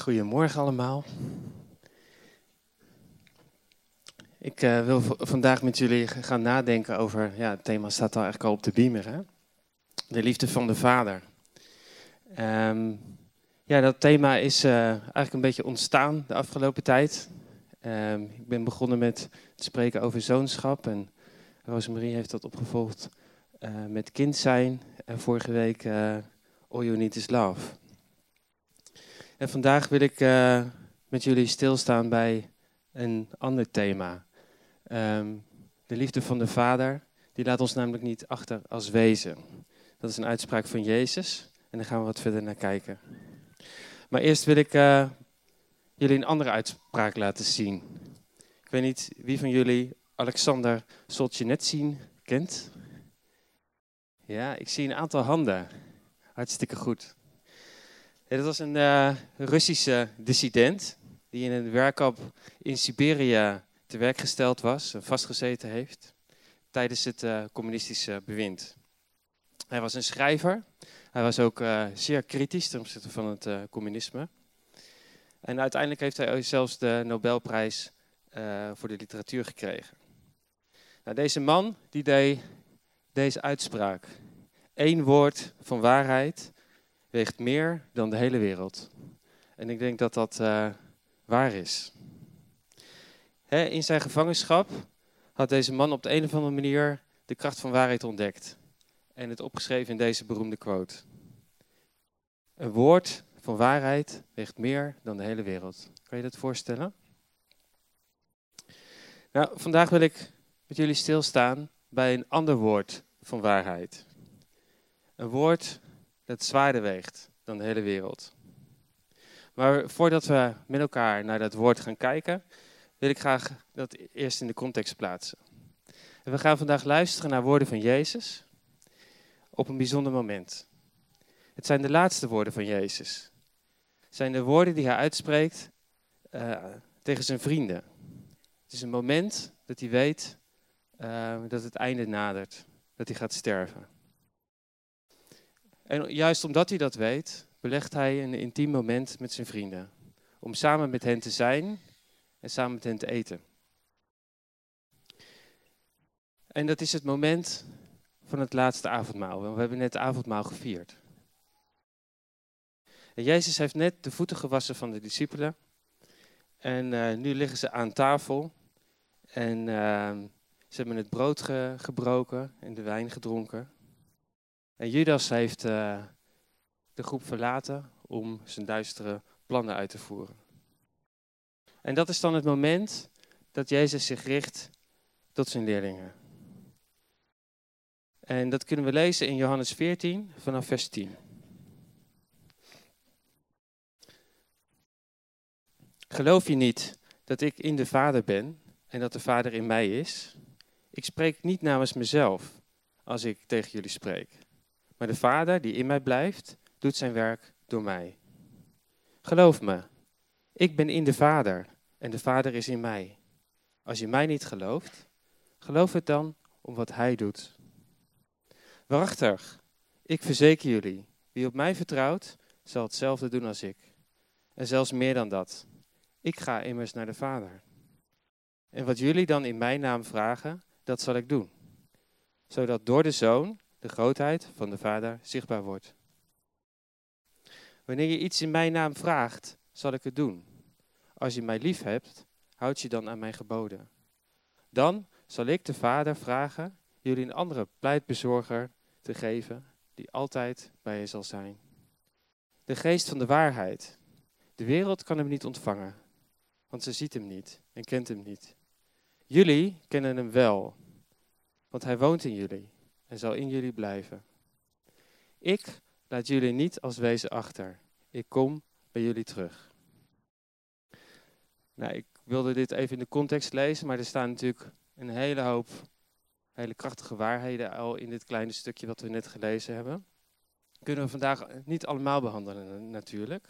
Goedemorgen allemaal. Ik uh, wil vandaag met jullie gaan nadenken over, ja, het thema staat al eigenlijk al op de beamer, hè? de liefde van de vader. Um, ja, dat thema is uh, eigenlijk een beetje ontstaan de afgelopen tijd. Um, ik ben begonnen met te spreken over zoonschap en Rosemarie heeft dat opgevolgd uh, met kind zijn en vorige week All You Need Is Love. En vandaag wil ik uh, met jullie stilstaan bij een ander thema. Um, de liefde van de Vader, die laat ons namelijk niet achter als wezen. Dat is een uitspraak van Jezus en daar gaan we wat verder naar kijken. Maar eerst wil ik uh, jullie een andere uitspraak laten zien. Ik weet niet wie van jullie Alexander Solzhenitsyn kent. Ja, ik zie een aantal handen. Hartstikke goed. Ja, dat was een uh, Russische dissident die in een werkkamp in Siberië te werk gesteld was en vastgezeten heeft tijdens het uh, communistische bewind. Hij was een schrijver. Hij was ook uh, zeer kritisch ten opzichte van het communisme. En uiteindelijk heeft hij zelfs de Nobelprijs voor de literatuur gekregen. Nou, deze man die deed deze uitspraak. Eén woord van waarheid weegt meer dan de hele wereld. En ik denk dat dat uh, waar is. Hè, in zijn gevangenschap had deze man op de een of andere manier de kracht van waarheid ontdekt. En het opgeschreven in deze beroemde quote. Een woord van waarheid weegt meer dan de hele wereld. Kan je dat voorstellen? Nou, vandaag wil ik met jullie stilstaan bij een ander woord van waarheid. Een woord dat zwaarder weegt dan de hele wereld. Maar voordat we met elkaar naar dat woord gaan kijken, wil ik graag dat eerst in de context plaatsen. En we gaan vandaag luisteren naar woorden van Jezus op een bijzonder moment. Het zijn de laatste woorden van Jezus. Het zijn de woorden die hij uitspreekt uh, tegen zijn vrienden. Het is een moment dat hij weet uh, dat het einde nadert, dat hij gaat sterven. En juist omdat hij dat weet, belegt hij een intiem moment met zijn vrienden. Om samen met hen te zijn en samen met hen te eten. En dat is het moment van het laatste avondmaal. We hebben net het avondmaal gevierd. En Jezus heeft net de voeten gewassen van de discipelen. En uh, nu liggen ze aan tafel. En uh, ze hebben het brood ge gebroken en de wijn gedronken. En Judas heeft uh, de groep verlaten om zijn duistere plannen uit te voeren. En dat is dan het moment dat Jezus zich richt tot zijn leerlingen. En dat kunnen we lezen in Johannes 14 vanaf vers 10. Geloof je niet dat ik in de Vader ben en dat de Vader in mij is? Ik spreek niet namens mezelf als ik tegen jullie spreek. Maar de Vader die in mij blijft, doet zijn werk door mij. Geloof me, ik ben in de Vader en de Vader is in mij. Als je mij niet gelooft, geloof het dan om wat Hij doet. Waarachtig, ik verzeker jullie, wie op mij vertrouwt, zal hetzelfde doen als ik. En zelfs meer dan dat. Ik ga immers naar de Vader. En wat jullie dan in mijn naam vragen, dat zal ik doen. Zodat door de Zoon de grootheid van de Vader zichtbaar wordt. Wanneer je iets in mijn naam vraagt, zal ik het doen. Als je mij lief hebt, houd je dan aan mijn geboden. Dan zal ik de Vader vragen jullie een andere pleitbezorger te geven, die altijd bij je zal zijn. De geest van de waarheid. De wereld kan hem niet ontvangen, want ze ziet hem niet en kent hem niet. Jullie kennen hem wel, want hij woont in jullie en zal in jullie blijven. Ik laat jullie niet als wezen achter. Ik kom bij jullie terug. Nou, ik wilde dit even in de context lezen, maar er staan natuurlijk een hele hoop hele krachtige waarheden al in dit kleine stukje wat we net gelezen hebben. Kunnen we vandaag niet allemaal behandelen natuurlijk.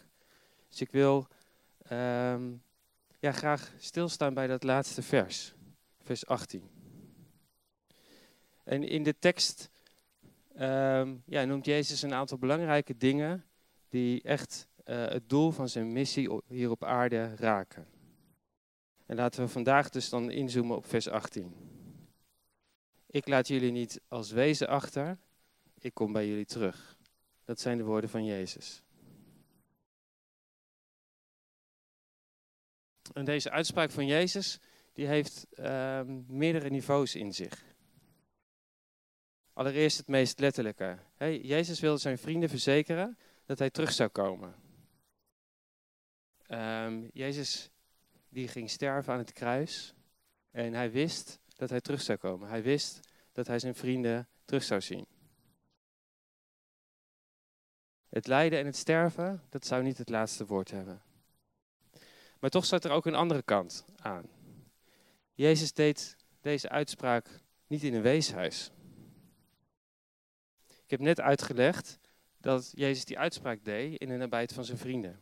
Dus ik wil um, ja, graag stilstaan bij dat laatste vers, vers 18. En in de tekst um, ja, noemt Jezus een aantal belangrijke dingen die echt eh, het doel van zijn missie hier op aarde raken. En laten we vandaag dus dan inzoomen op vers 18. Ik laat jullie niet als wezen achter, ik kom bij jullie terug. Dat zijn de woorden van Jezus. En deze uitspraak van Jezus, die heeft uh, meerdere niveaus in zich. Allereerst het meest letterlijke. Jezus wilde zijn vrienden verzekeren dat hij terug zou komen. Um, Jezus die ging sterven aan het kruis en hij wist dat hij terug zou komen. Hij wist dat hij zijn vrienden terug zou zien. Het lijden en het sterven, dat zou niet het laatste woord hebben. Maar toch zat er ook een andere kant aan. Jezus deed deze uitspraak niet in een weeshuis. Ik heb net uitgelegd dat Jezus die uitspraak deed in de nabijheid van zijn vrienden,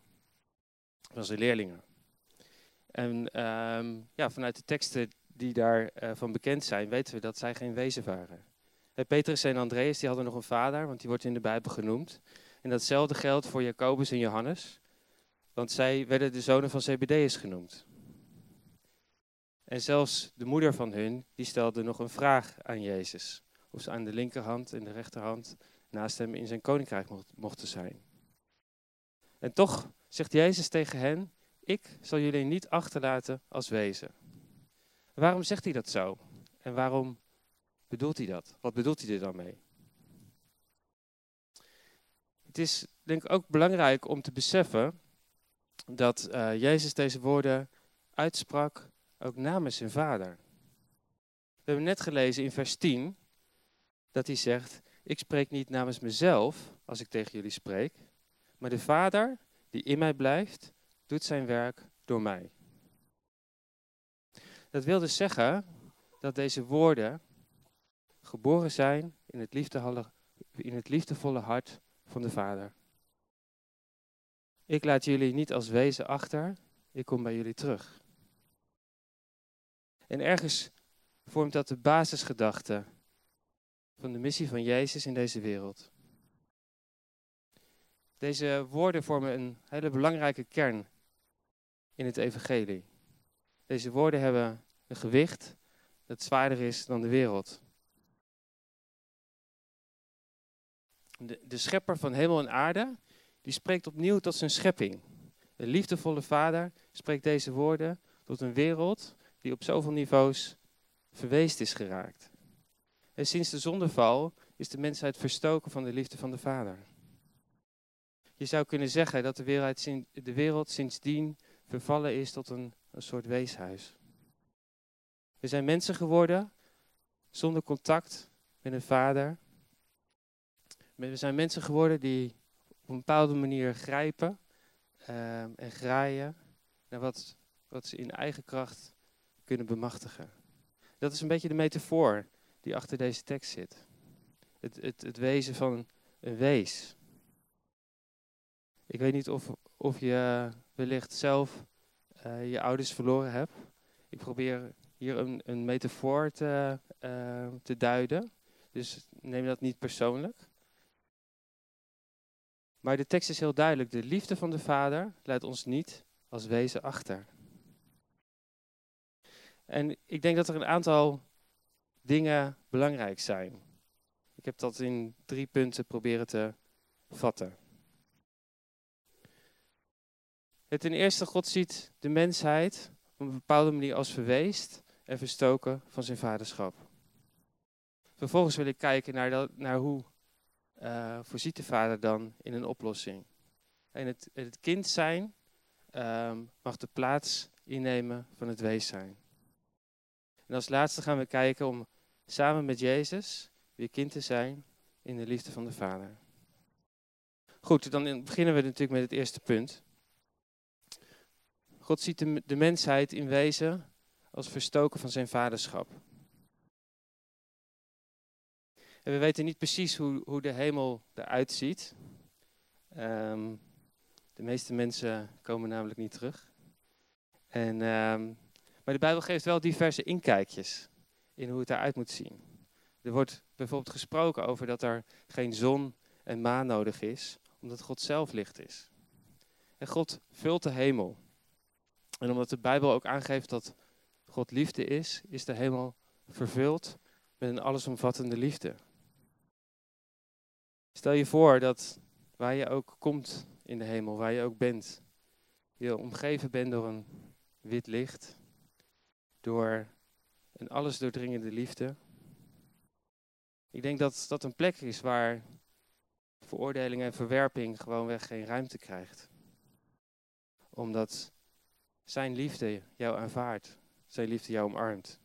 van zijn leerlingen. En um, ja, vanuit de teksten die daarvan uh, van bekend zijn, weten we dat zij geen wezen waren. Petrus en Andreas die hadden nog een vader, want die wordt in de Bijbel genoemd. En datzelfde geldt voor Jacobus en Johannes, want zij werden de zonen van Zebedeus genoemd. En zelfs de moeder van hun, die stelde nog een vraag aan Jezus. Of ze aan de linkerhand en de rechterhand naast hem in zijn koninkrijk mochten zijn. En toch zegt Jezus tegen hen, ik zal jullie niet achterlaten als wezen. Waarom zegt hij dat zo? En waarom bedoelt hij dat? Wat bedoelt hij er dan mee? Het is denk ik ook belangrijk om te beseffen dat uh, Jezus deze woorden uitsprak ook namens zijn vader. We hebben net gelezen in vers 10 dat hij zegt, ik spreek niet namens mezelf als ik tegen jullie spreek, maar de vader die in mij blijft, doet zijn werk door mij. Dat wil dus zeggen dat deze woorden geboren zijn in het, liefdevolle, in het liefdevolle hart van de Vader. Ik laat jullie niet als wezen achter, ik kom bij jullie terug. En ergens vormt dat de basisgedachte van de missie van Jezus in deze wereld. Deze woorden vormen een hele belangrijke kern in het evangelie. Deze woorden hebben een gewicht dat zwaarder is dan de wereld. De, de schepper van hemel en aarde, die spreekt opnieuw tot zijn schepping. De liefdevolle vader spreekt deze woorden tot een wereld die op zoveel niveaus verweest is geraakt. En sinds de zondeval is de mensheid verstoken van de liefde van de vader. Je zou kunnen zeggen dat de wereld, sindsdien vervallen is tot een, een soort weeshuis. We zijn mensen geworden zonder contact met een vader. We zijn mensen geworden die op een bepaalde manier grijpen uh, en graaien naar wat, wat ze in eigen kracht kunnen bemachtigen. Dat is een beetje de metafoor die achter deze tekst zit. Het, het, het wezen van een wees. Ik weet niet of, of je wellicht zelf uh, je ouders verloren hebt. Ik probeer hier een, een metafoor te, uh, te duiden. Dus neem dat niet persoonlijk. Maar de tekst is heel duidelijk. De liefde van de Vader laat ons niet als wezen achter. En ik denk dat er een aantal dingen belangrijk zijn. Ik heb dat in drie punten proberen te vatten. Het ten eerste, God ziet de mensheid op een bepaalde manier als verweest en verstoken van zijn vaderschap. Vervolgens wil ik kijken naar, dat, naar hoe uh, voorziet de vader dan in een oplossing. En het, het kind zijn uh, mag de plaats innemen van het wees zijn. En als laatste gaan we kijken om samen met Jezus weer kind te zijn in de liefde van de Vader. Goed, dan beginnen we natuurlijk met het eerste punt. God ziet de, mensheid in wezen als verstoken van zijn vaderschap. We weten niet precies hoe, hoe de hemel eruit ziet. Um, de meeste mensen komen namelijk niet terug. En, um, maar de Bijbel geeft wel diverse inkijkjes in hoe het eruit moet zien. Er wordt bijvoorbeeld gesproken over dat er geen zon en maan nodig is, omdat God zelf licht is. En God vult de hemel. En omdat de Bijbel ook aangeeft dat God liefde is, is de hemel vervuld met een allesomvattende liefde. Stel je voor dat waar je ook komt in de hemel, waar je ook bent, je omgeven bent door een wit licht, door een alles doordringende liefde. Ik denk dat dat een plek is waar veroordeling en verwerping gewoonweg geen ruimte krijgt. Omdat zijn liefde jou aanvaardt, zijn liefde jou omarmt.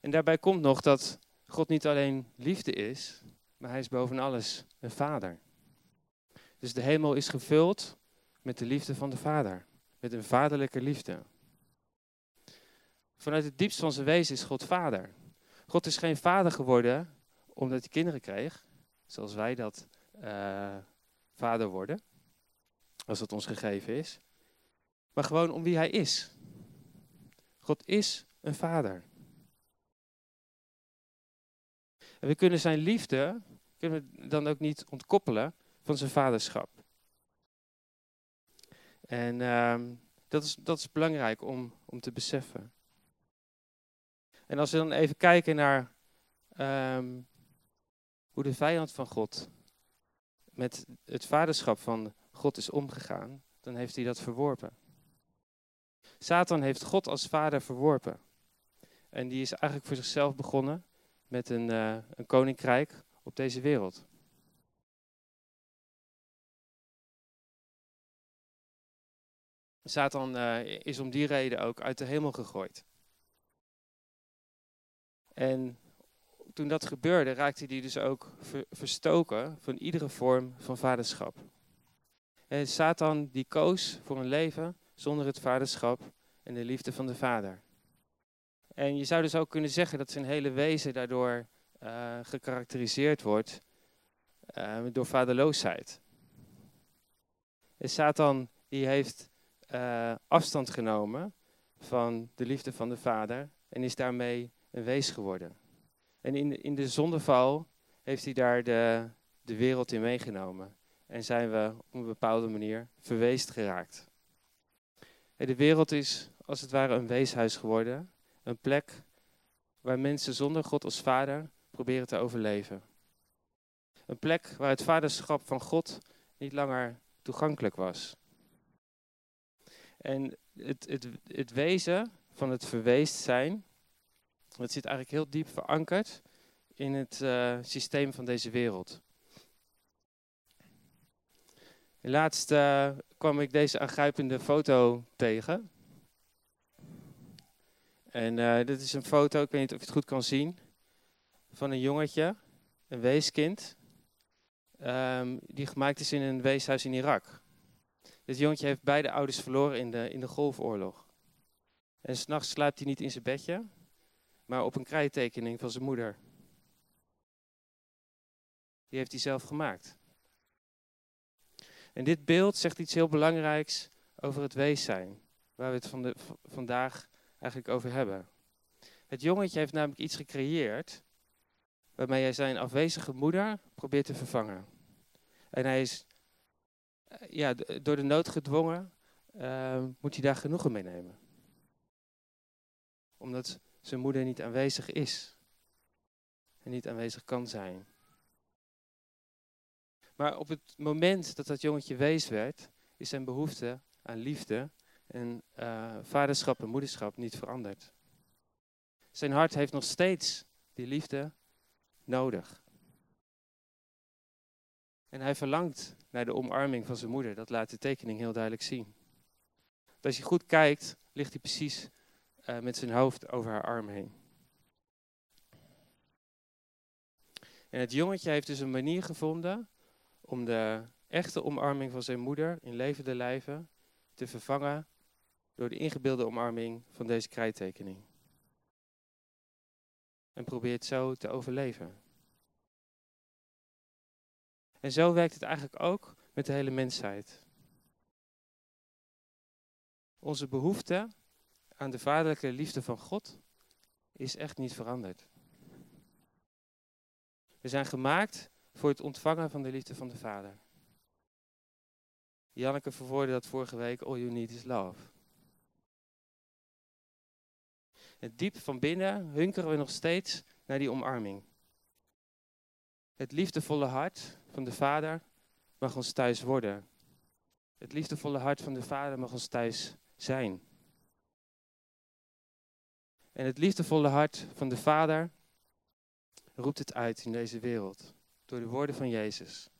En daarbij komt nog dat God niet alleen liefde is, maar hij is boven alles een vader. Dus de hemel is gevuld met de liefde van de vader, met een vaderlijke liefde. Vanuit het diepst van zijn wezen is God vader. God is geen vader geworden omdat hij kinderen kreeg, zoals wij dat uh, vader worden, als dat ons gegeven is, maar gewoon om wie hij is. God is een vader. En we kunnen zijn liefde kunnen dan ook niet ontkoppelen van zijn vaderschap. En uh, dat, is, dat is belangrijk om, om te beseffen. En als we dan even kijken naar um, hoe de vijand van God met het vaderschap van God is omgegaan, dan heeft hij dat verworpen. Satan heeft God als vader verworpen. En die is eigenlijk voor zichzelf begonnen met een, uh, een koninkrijk op deze wereld. Satan uh, is om die reden ook uit de hemel gegooid. En toen dat gebeurde, raakte hij dus ook verstoken van iedere vorm van vaderschap. En Satan die koos voor een leven zonder het vaderschap en de liefde van de vader. En je zou dus ook kunnen zeggen dat zijn hele wezen daardoor uh, gekarakteriseerd wordt uh, door vaderloosheid. En Satan die heeft afstand genomen van de liefde van de vader en is daarmee een wees geworden. En in de, in de zondeval heeft hij daar de, de wereld in meegenomen. En zijn we op een bepaalde manier verweest geraakt. En de wereld is als het ware een weeshuis geworden. Een plek waar mensen zonder God als vader proberen te overleven. Een plek waar het vaderschap van God niet langer toegankelijk was. En het, het, het wezen van het verweest zijn, dat zit eigenlijk heel diep verankerd in het uh, systeem van deze wereld. Laatst uh, kwam ik deze aangrijpende foto tegen. En uh, dit is een foto, ik weet niet of je het goed kan zien, van een jongetje, een weeskind, um, die gemaakt is in een weeshuis in Irak. Dit jongetje heeft beide ouders verloren in de, in de Golfoorlog. En s'nachts slaapt hij niet in zijn bedje, maar op een krijttekening van zijn moeder. Die heeft hij zelf gemaakt. En dit beeld zegt iets heel belangrijks over het wees zijn, waar we het vandaag eigenlijk over hebben. Het jongetje heeft namelijk iets gecreëerd waarmee hij zijn afwezige moeder probeert te vervangen. En hij is eh, ja, door de nood gedwongen, uh, moet hij daar genoegen mee nemen. Omdat zijn moeder niet aanwezig is. En niet aanwezig kan zijn. Maar op het moment dat dat jongetje wees werd, is zijn behoefte aan liefde en uh, vaderschap en moederschap niet veranderd. Zijn hart heeft nog steeds die liefde nodig. En hij verlangt naar de omarming van zijn moeder. Dat laat de tekening heel duidelijk zien. Als je goed kijkt, ligt hij precies uh, met zijn hoofd over haar arm heen. En het jongetje heeft dus een manier gevonden om de echte omarming van zijn moeder in levende lijven te vervangen door de ingebeelde omarming van deze krijttekening. En probeert zo te overleven. En zo werkt het eigenlijk ook met de hele mensheid. Onze behoefte aan de vaderlijke liefde van God is echt niet veranderd. We zijn gemaakt voor het ontvangen van de liefde van de Vader. Janneke verwoordde dat vorige week, all you need is love. Het diep van binnen hunkeren we nog steeds naar die omarming. Het liefdevolle hart van de Vader mag ons thuis worden. Het liefdevolle hart van de Vader mag ons thuis zijn. En het liefdevolle hart van de Vader roept het uit in deze wereld. Door de woorden van Jezus.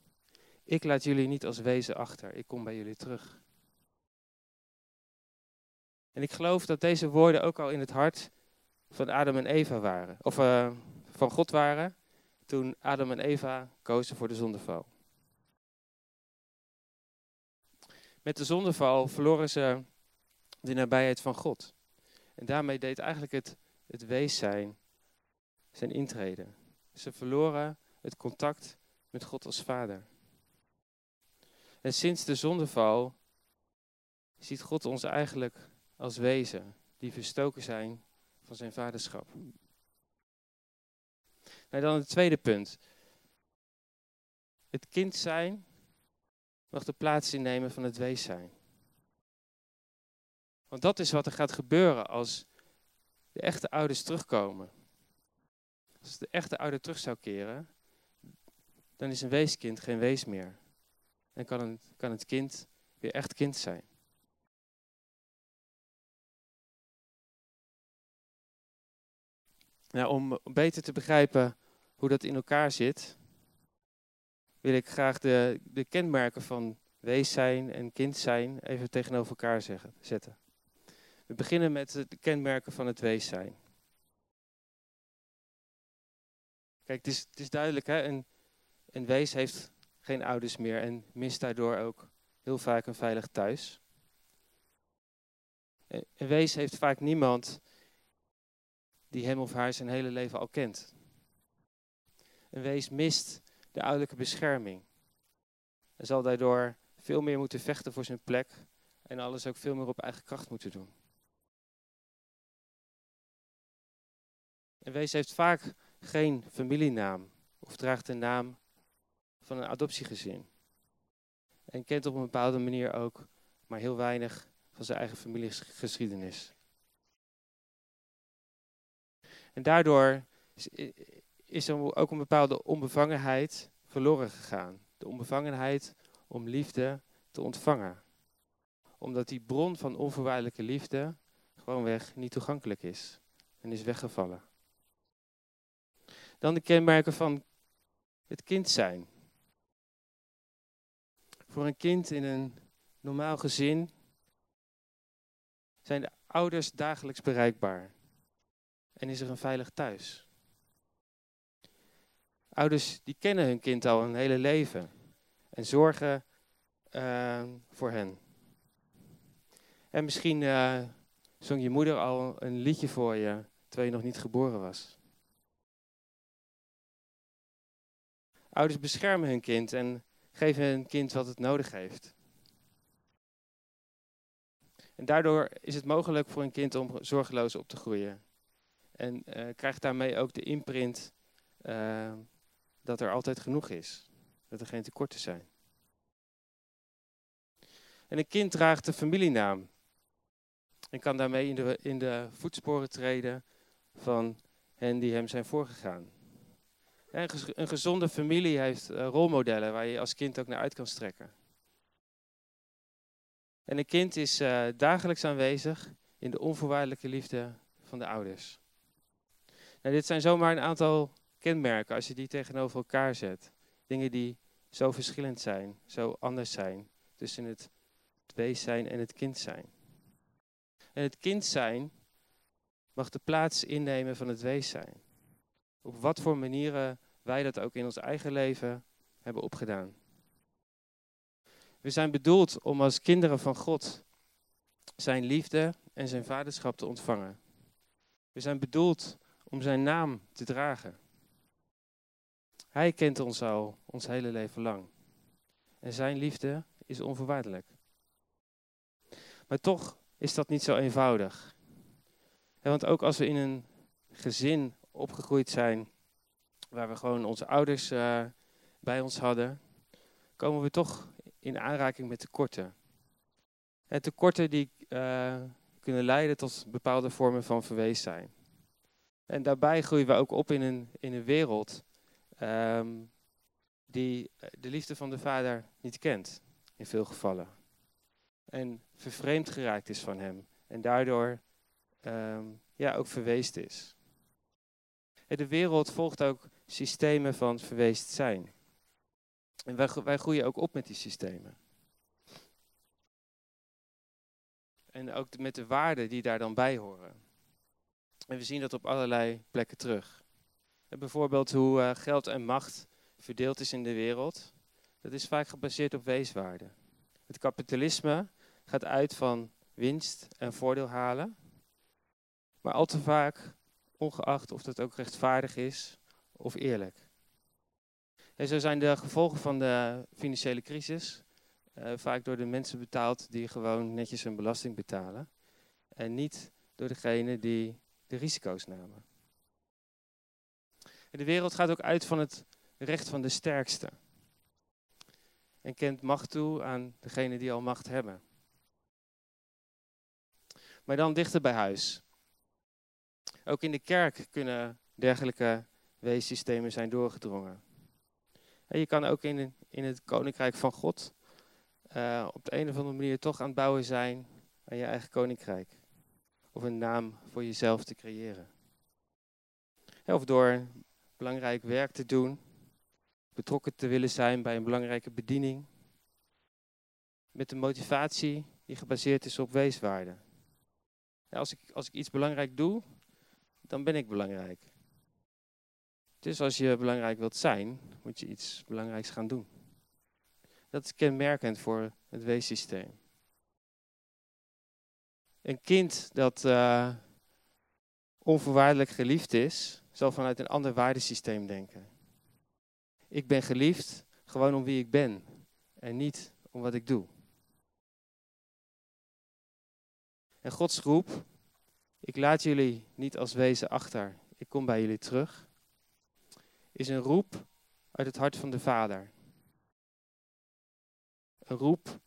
Ik laat jullie niet als wezen achter, ik kom bij jullie terug. En ik geloof dat deze woorden ook al in het hart van Adam en Eva waren. Of uh, van God waren toen Adam en Eva kozen voor de zondeval. Met de zondeval verloren ze de nabijheid van God. En daarmee deed eigenlijk het, wees zijn zijn intreden. Ze verloren het contact met God als vader. En sinds de zondeval ziet God ons eigenlijk als wezen die verstoken zijn van zijn vaderschap. Dan het tweede punt. Het kind zijn mag de plaats innemen van het wees zijn. Want dat is wat er gaat gebeuren als de echte ouders terugkomen. Als de echte ouder terug zou keren, dan is een weeskind geen wees meer. En kan, een, kan het kind weer echt kind zijn. Nou, om beter te begrijpen hoe dat in elkaar zit, wil ik graag de, de kenmerken van wees zijn en kind zijn even tegenover elkaar zetten. We beginnen met de kenmerken van het wees zijn. Kijk, het is, is duidelijk, hè? Een, een wees heeft geen ouders meer en mist daardoor ook heel vaak een veilig thuis. Een wees heeft vaak niemand die hem of haar zijn hele leven al kent. Een wees mist de ouderlijke bescherming. En zal daardoor veel meer moeten vechten voor zijn plek en alles ook veel meer op eigen kracht moeten doen. Een wees heeft vaak geen familienaam of draagt de naam van een adoptiegezin. En kent op een bepaalde manier ook maar heel weinig van zijn eigen familiegeschiedenis. En daardoor is er ook een bepaalde onbevangenheid verloren gegaan. De onbevangenheid om liefde te ontvangen. Omdat die bron van onvoorwaardelijke liefde gewoonweg niet toegankelijk is en is weggevallen. Dan de kenmerken van het kind zijn. Voor een kind in een normaal gezin zijn de ouders dagelijks bereikbaar en is er een veilig thuis. Ouders die kennen hun kind al een hele leven en zorgen uh, voor hen. En misschien uh, zong je moeder al een liedje voor je terwijl je nog niet geboren was. Ouders beschermen hun kind en geven hun kind wat het nodig heeft. En daardoor is het mogelijk voor een kind om zorgeloos op te groeien. En uh, krijgt daarmee ook de imprint uh, dat er altijd genoeg is. Dat er geen tekorten zijn. En een kind draagt de familienaam. En kan daarmee in de, in de voetsporen treden van hen die hem zijn voorgegaan. Een gezonde familie heeft uh, rolmodellen waar je als kind ook naar uit kan strekken. En een kind is uh, dagelijks aanwezig in de onvoorwaardelijke liefde van de ouders. Nou, dit zijn zomaar een aantal kenmerken als je die tegenover elkaar zet. Dingen die zo verschillend zijn, zo anders zijn tussen het wees zijn en het kind zijn. En het kind zijn mag de plaats innemen van het wees zijn. Op wat voor manieren wij dat ook in ons eigen leven hebben opgedaan. We zijn bedoeld om als kinderen van God zijn liefde en zijn vaderschap te ontvangen. We zijn bedoeld om zijn naam te dragen. Hij kent ons al ons hele leven lang. En zijn liefde is onvoorwaardelijk. Maar toch is dat niet zo eenvoudig. Want ook als we in een gezin opgegroeid zijn, waar we gewoon onze ouders uh, bij ons hadden, komen we toch in aanraking met tekorten. En tekorten die uh, kunnen leiden tot bepaalde vormen van verwees zijn. En daarbij groeien we ook op in een, in een wereld um, die de liefde van de Vader niet kent, in veel gevallen. En vervreemd geraakt is van Hem. En daardoor um, ja, ook verweest is. De wereld volgt ook systemen van verweest zijn. En wij, wij groeien ook op met die systemen. En ook met de waarden die daar dan bij horen. En we zien dat op allerlei plekken terug. Bijvoorbeeld hoe uh, geld en macht verdeeld is in de wereld. Dat is vaak gebaseerd op weeswaarden. Het kapitalisme gaat uit van winst en voordeel halen. Maar al te vaak, ongeacht of dat ook rechtvaardig is of eerlijk. En zo zijn de gevolgen van de financiële crisis uh, vaak door de mensen betaald die gewoon netjes hun belasting betalen. En niet door degene die de risico's namen. En de wereld gaat ook uit van het recht van de sterkste. En kent macht toe aan degene die al macht hebben. Maar dan dichter bij huis. Ook in de kerk kunnen dergelijke weessystemen zijn doorgedrongen. En je kan ook in, in het koninkrijk van God uh, op de een of andere manier toch aan het bouwen zijn aan je eigen koninkrijk. Of een naam voor jezelf te creëren. Of door belangrijk werk te doen, betrokken te willen zijn bij een belangrijke bediening. Met een motivatie die gebaseerd is op weeswaarde. als, ik, als ik iets belangrijk doe, dan ben ik belangrijk. Dus als je belangrijk wilt zijn, moet je iets belangrijks gaan doen. Dat is kenmerkend voor het weessysteem. Een kind dat uh, onvoorwaardelijk geliefd is, zal vanuit een ander waardesysteem denken. Ik ben geliefd gewoon om wie ik ben en niet om wat ik doe. En Gods roep, ik laat jullie niet als wezen achter, ik kom bij jullie terug, is een roep uit het hart van de Vader. Een roep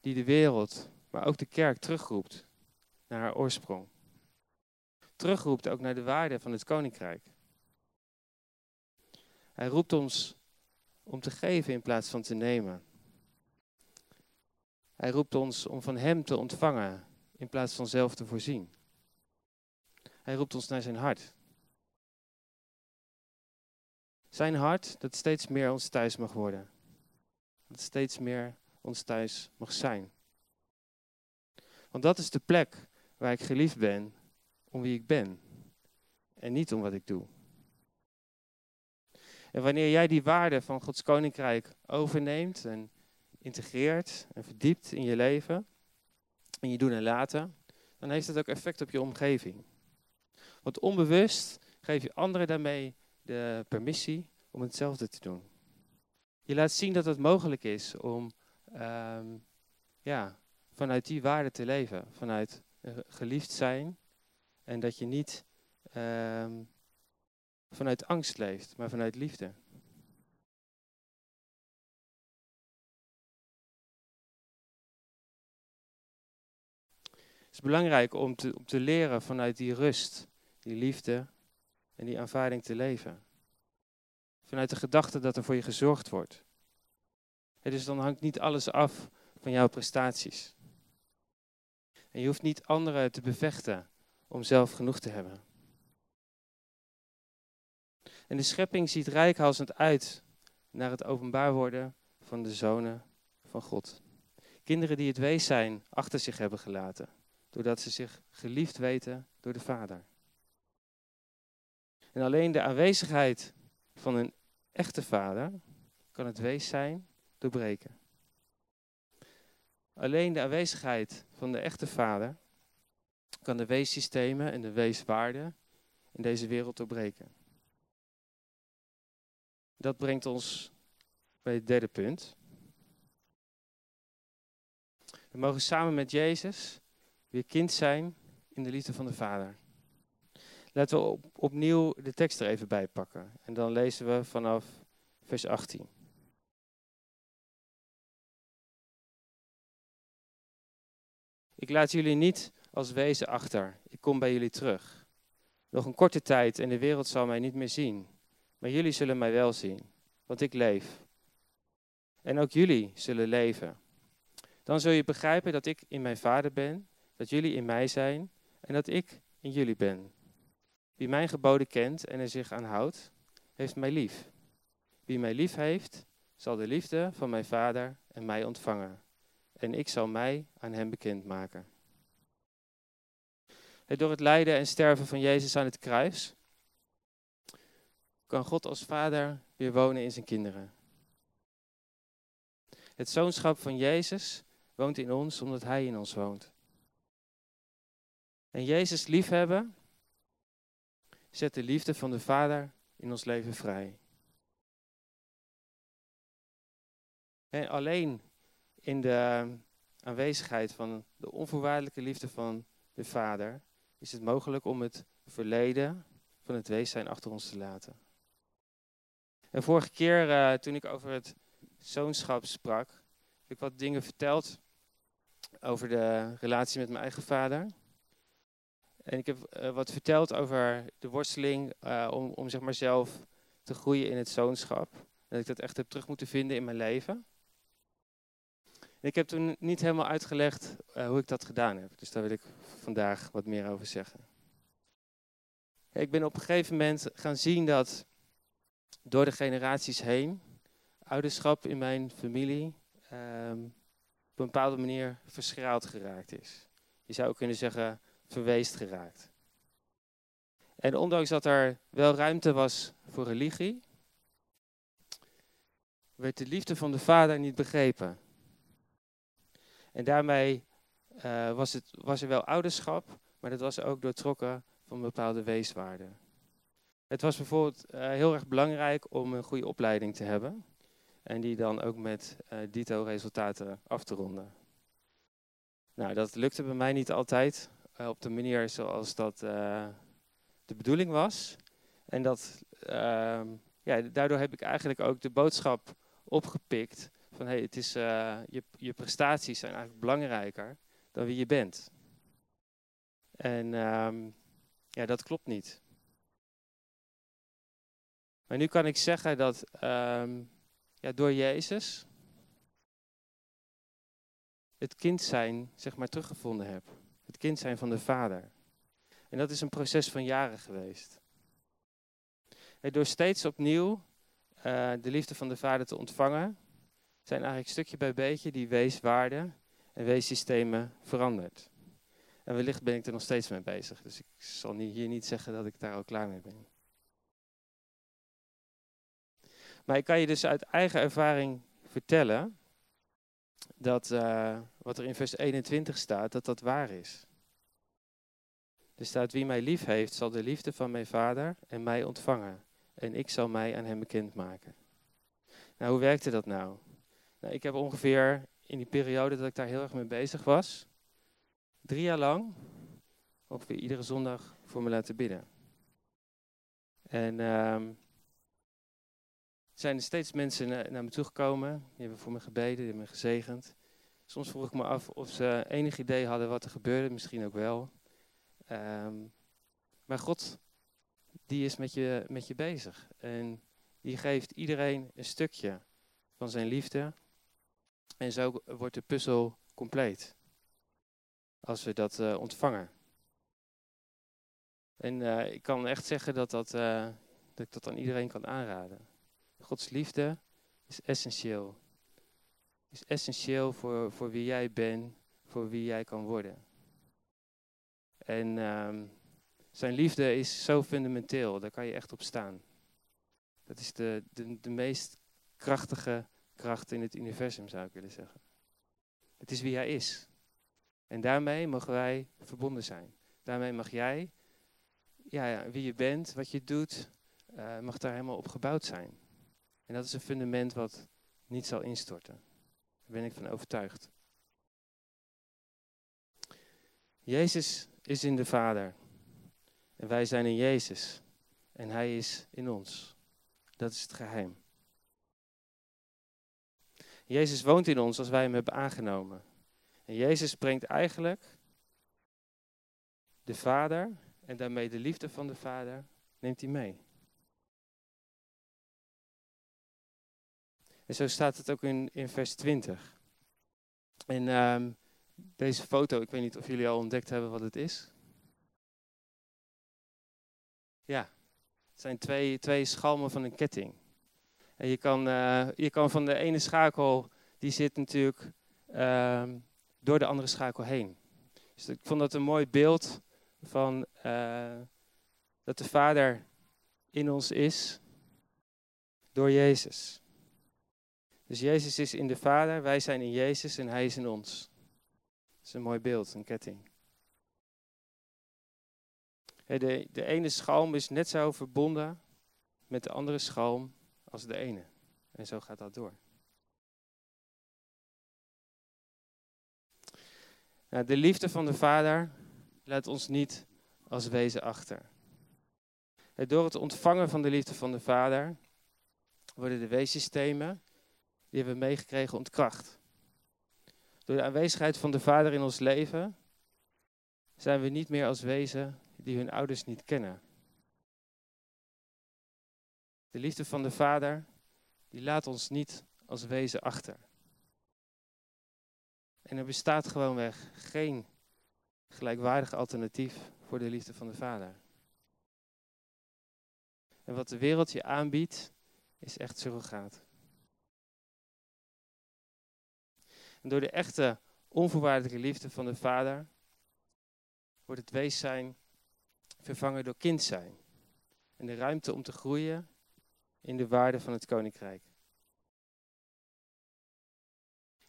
die de wereld, maar ook de kerk terugroept naar haar oorsprong. Terugroept ook naar de waarde van het koninkrijk. Hij roept ons om te geven in plaats van te nemen. Hij roept ons om van Hem te ontvangen in plaats van zelf te voorzien. Hij roept ons naar zijn hart. Zijn hart dat steeds meer ons thuis mag worden. Dat steeds meer ons thuis mag zijn. Want dat is de plek waar ik geliefd ben om wie ik ben en niet om wat ik doe. En wanneer jij die waarde van Gods koninkrijk overneemt en integreert en verdiept in je leven, in je doen en laten, dan heeft dat ook effect op je omgeving. Want onbewust geef je anderen daarmee de permissie om hetzelfde te doen. Je laat zien dat het mogelijk is om um, ja, vanuit die waarde te leven, vanuit geliefd zijn en dat je niet um, vanuit angst leeft, maar vanuit liefde. Het is belangrijk om te, om te leren vanuit die rust, die liefde en die aanvaarding te leven. Vanuit de gedachte dat er voor je gezorgd wordt. dus dan hangt niet alles af van jouw prestaties. En je hoeft niet anderen te bevechten om zelf genoeg te hebben. En de schepping ziet rijkhalsend uit naar het openbaar worden van de zonen van God. Kinderen die het wees zijn achter zich hebben gelaten, doordat ze zich geliefd weten door de Vader. En alleen de aanwezigheid van een echte vader kan het wees zijn doorbreken. Alleen de aanwezigheid van de echte vader kan de weessystemen en de weeswaarden in deze wereld doorbreken. Dat brengt ons bij het derde punt. We mogen samen met Jezus weer kind zijn in de liefde van de Vader. Laten we op, opnieuw de tekst er even bij pakken. En dan lezen we vanaf vers 18. Ik laat jullie niet als wezen achter. Ik kom bij jullie terug. Nog een korte tijd en de wereld zal mij niet meer zien. Maar jullie zullen mij wel zien, want ik leef. En ook jullie zullen leven. Dan zul je begrijpen dat ik in mijn Vader ben, dat jullie in mij zijn en dat ik in jullie ben. Wie mijn geboden kent en er zich aan houdt, heeft mij lief. Wie mij lief heeft, zal de liefde van mijn Vader en mij ontvangen. En ik zal mij aan hem bekendmaken. Door het lijden en sterven van Jezus aan het kruis kan God als Vader weer wonen in zijn kinderen. Het zoonschap van Jezus woont in ons omdat Hij in ons woont. En Jezus liefhebben zet de liefde van de Vader in ons leven vrij. En alleen in de aanwezigheid van de onvoorwaardelijke liefde van de Vader is het mogelijk om het verleden van het wees zijn achter ons te laten. En vorige keer uh, toen ik over het zoonschap sprak, heb ik wat dingen verteld over de relatie met mijn eigen vader. En ik heb uh, wat verteld over de worsteling uh, om, om zeg maar zelf te groeien in het zoonschap. Dat ik dat echt heb terug moeten vinden in mijn leven. En ik heb toen niet helemaal uitgelegd uh, hoe ik dat gedaan heb. Dus daar wil ik vandaag wat meer over zeggen. Ik ben op een gegeven moment gaan zien dat door de generaties heen ouderschap in mijn familie um, op een bepaalde manier verschraald geraakt is. Je zou kunnen zeggen verweest geraakt. En ondanks dat er wel ruimte was voor religie, werd de liefde van de vader niet begrepen. En daarmee uh, was, het, was er wel ouderschap, maar dat was ook doortrokken van bepaalde weeswaarden. Het was bijvoorbeeld uh, heel erg belangrijk om een goede opleiding te hebben. En die dan ook met uh, dito resultaten af te ronden. Nou, dat lukte bij mij niet altijd op de manier zoals dat de bedoeling was. En dat, ehm, ja, daardoor heb ik eigenlijk ook de boodschap opgepikt van hey, het is, uh, je, je prestaties zijn eigenlijk belangrijker dan wie je bent. En um, ja, dat klopt niet. Maar nu kan ik zeggen dat um, ja, door Jezus het kind zijn, zeg maar, teruggevonden heb. Kind zijn van de Vader. En dat is een proces van jaren geweest. En door steeds opnieuw uh, de liefde van de Vader te ontvangen, zijn eigenlijk stukje bij beetje die weeswaarden en weessystemen veranderd. En wellicht ben ik er nog steeds mee bezig. Dus ik zal hier niet zeggen dat ik daar al klaar mee ben. Maar ik kan je dus uit eigen ervaring vertellen dat uh, wat er in vers 21 staat, dat dat waar is. Er staat, wie mij lief heeft, zal de liefde van mijn vader en mij ontvangen. En ik zal mij aan hem bekendmaken. Nou, hoe werkte dat nou? Nou, ik heb ongeveer in die periode dat ik daar heel erg mee bezig was, drie jaar lang ongeveer iedere zondag voor me laten bidden. En um, zijn er steeds mensen naar me toegekomen, die hebben voor me gebeden, die hebben me gezegend. Soms vroeg ik me af of ze enig idee hadden wat er gebeurde, misschien ook wel. Um, maar God, die is met je, met je bezig. En die geeft iedereen een stukje van zijn liefde, en zo wordt de puzzel compleet. Als we dat uh, ontvangen. En uh, ik kan echt zeggen dat, dat, uh, dat ik dat aan iedereen kan aanraden. Gods liefde is essentieel. Is essentieel voor, voor wie jij bent, voor wie jij kan worden. En uh, zijn liefde is zo fundamenteel, daar kan je echt op staan. Dat is de, de, de meest krachtige kracht in het universum, zou ik willen zeggen. Het is wie hij is. En daarmee mogen wij verbonden zijn. Daarmee mag jij, ja, ja wie je bent, wat je doet, uh, mag daar helemaal op gebouwd zijn. En dat is een fundament wat niet zal instorten. Daar ben ik van overtuigd. Jezus is in de Vader. En wij zijn in Jezus. En Hij is in ons. Dat is het geheim. Jezus woont in ons als wij hem hebben aangenomen. En Jezus brengt eigenlijk de Vader en daarmee de liefde van de Vader, neemt hij mee. En zo staat het ook in, in vers 20. En ehm, deze foto, ik weet niet of jullie al ontdekt hebben wat het is. Ja, het zijn twee, twee schalmen van een ketting. En je kan, uh, je kan van de ene schakel, die zit natuurlijk ehm, door de andere schakel heen. Dus ik vond dat een mooi beeld van uh, dat de Vader in ons is door Jezus. Dus Jezus is in de Vader, wij zijn in Jezus en Hij is in ons. Is een mooi beeld, een ketting. De, de ene schalm is net zo verbonden met de andere schalm als de ene. En zo gaat dat door. Nou, de liefde van de Vader laat ons niet als wezen achter. Door het ontvangen van de liefde van de Vader worden de weesystemen die hebben we meegekregen ontkracht. Door de aanwezigheid van de Vader in ons leven zijn we niet meer als wezen die hun ouders niet kennen. De liefde van de Vader, die laat ons niet als wezen achter. En er bestaat gewoonweg geen gelijkwaardig alternatief voor de liefde van de Vader. En wat de wereld je aanbiedt, is echt surrogaat. En door de echte, onvoorwaardelijke liefde van de Vader wordt het wees zijn vervangen door kind zijn. En de ruimte om te groeien in de waarde van het koninkrijk.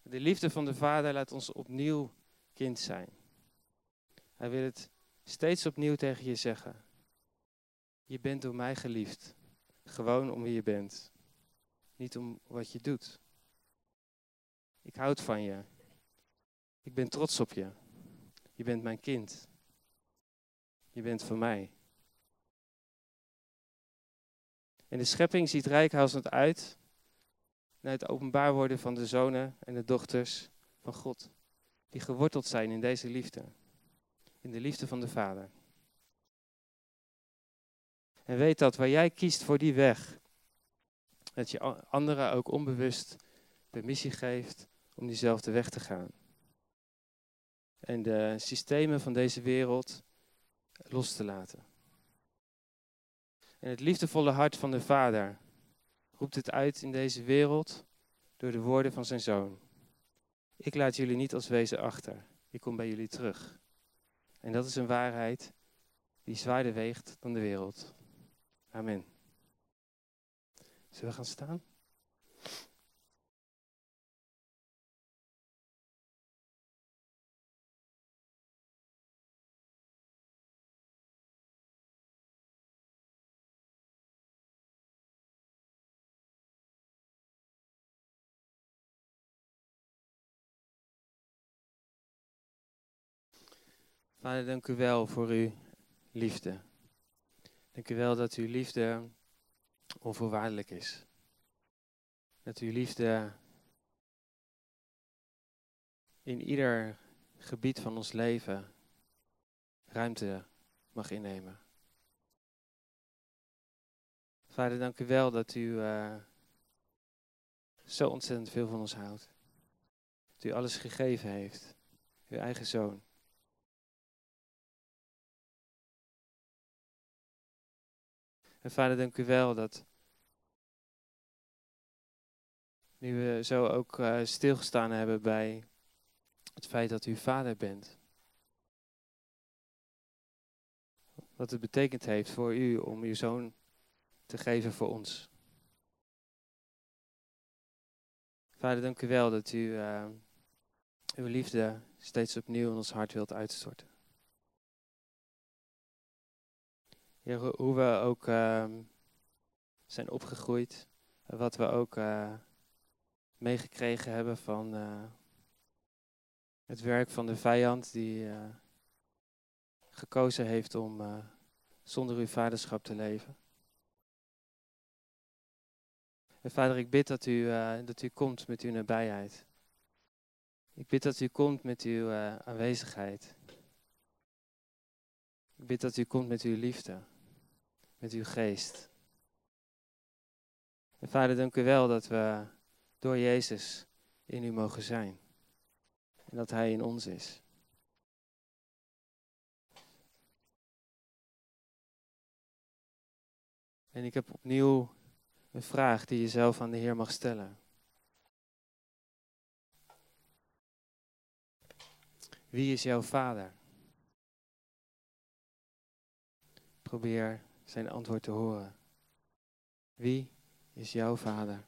De liefde van de Vader laat ons opnieuw kind zijn. Hij wil het steeds opnieuw tegen je zeggen. Je bent door mij geliefd. Gewoon om wie je bent. Niet om wat je doet. Ik houd van je. Ik ben trots op je. Je bent mijn kind. Je bent van mij. En de schepping ziet rijkhalsend uit naar het openbaar worden van de zonen en de dochters van God. Die geworteld zijn in deze liefde. In de liefde van de Vader. En weet dat waar jij kiest voor die weg, dat je anderen ook onbewust permissie geeft om diezelfde weg te gaan. En de systemen van deze wereld los te laten. En het liefdevolle hart van de Vader roept het uit in deze wereld door de woorden van zijn zoon. Ik laat jullie niet als wezen achter. Ik kom bij jullie terug. En dat is een waarheid die zwaarder weegt dan de wereld. Amen. Zullen we gaan staan? Vader, dank u wel voor uw liefde. Dank u wel dat uw liefde onvoorwaardelijk is. Dat uw liefde in ieder gebied van ons leven ruimte mag innemen. Vader, dank u wel dat u uh, zo ontzettend veel van ons houdt. Dat u alles gegeven heeft, uw eigen zoon. En vader, dank u wel dat nu we zo ook uh, stilgestaan hebben bij het feit dat u vader bent. Wat het betekend heeft voor u om uw zoon te geven voor ons. Vader, dank u wel dat u uh, uw liefde steeds opnieuw in ons hart wilt uitstorten. Hoe we ook ehm, zijn opgegroeid. Wat we ook uh, meegekregen hebben van uh, het werk van de vijand die uh, gekozen heeft om zonder uw vaderschap te leven. En vader, ik bid dat u, dat u komt met uw nabijheid. Ik bid dat u komt met uw aanwezigheid. Ik bid dat u komt met uw liefde, met uw geest. En vader, dank u wel dat we door Jezus in u mogen zijn. En dat Hij in ons is. En ik heb opnieuw een vraag die je zelf aan de Heer mag stellen. Wie is jouw vader? Probeer zijn antwoord te horen. Wie is jouw vader?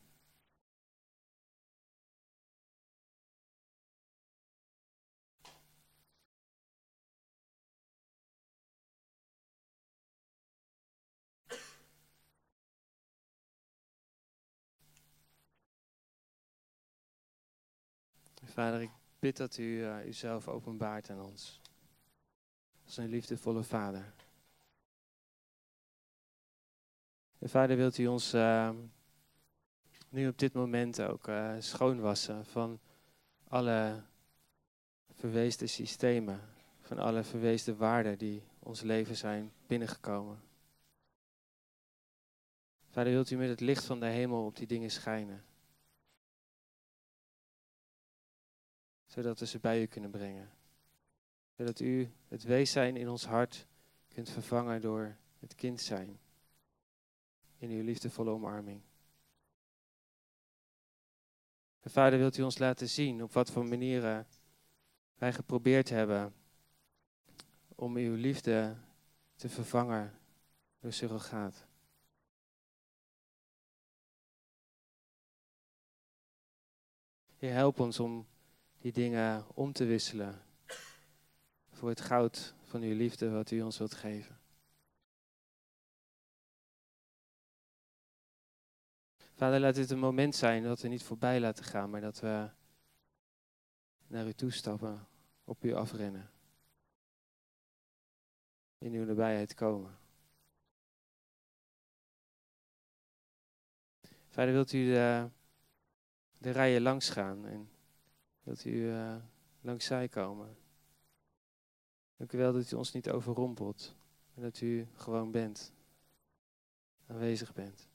Vader, ik bid dat u uh, uzelf openbaart aan ons. Als een liefdevolle Vader. Vader, wilt u ons uh, nu op dit moment ook uh, schoonwassen van alle verweesde systemen, van alle verweesde waarden die ons leven zijn binnengekomen. Vader, wilt u met het licht van de hemel op die dingen schijnen. zodat we ze bij u kunnen brengen. Zodat u het wees zijn in ons hart kunt vervangen door het kind zijn. In uw liefdevolle omarming. Vader, wilt u ons laten zien op wat voor manieren wij geprobeerd hebben om uw liefde te vervangen door surrogaat. Heer, help ons om die dingen om te wisselen voor het goud van uw liefde wat u ons wilt geven. Vader, laat dit een moment zijn dat we niet voorbij laten gaan, maar dat we naar u toe stappen, op u afrennen. In uw nabijheid komen. Vader, wilt u de, de rijen langs gaan en dat u uh, langs zij komen. Dank u wel dat u ons niet overrompelt. En dat u gewoon bent. Aanwezig bent.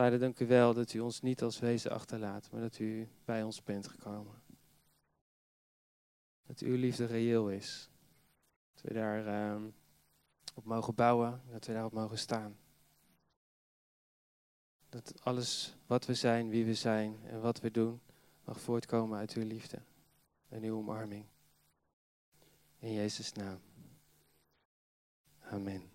Vader, dank u wel dat u ons niet als wezen achterlaat, maar dat u bij ons bent gekomen. Dat uw liefde reëel is. Dat we daar uh, op mogen bouwen, dat we daarop mogen staan. Dat alles wat we zijn, wie we zijn en wat we doen, mag voortkomen uit uw liefde en uw omarming. In Jezus' naam. Amen.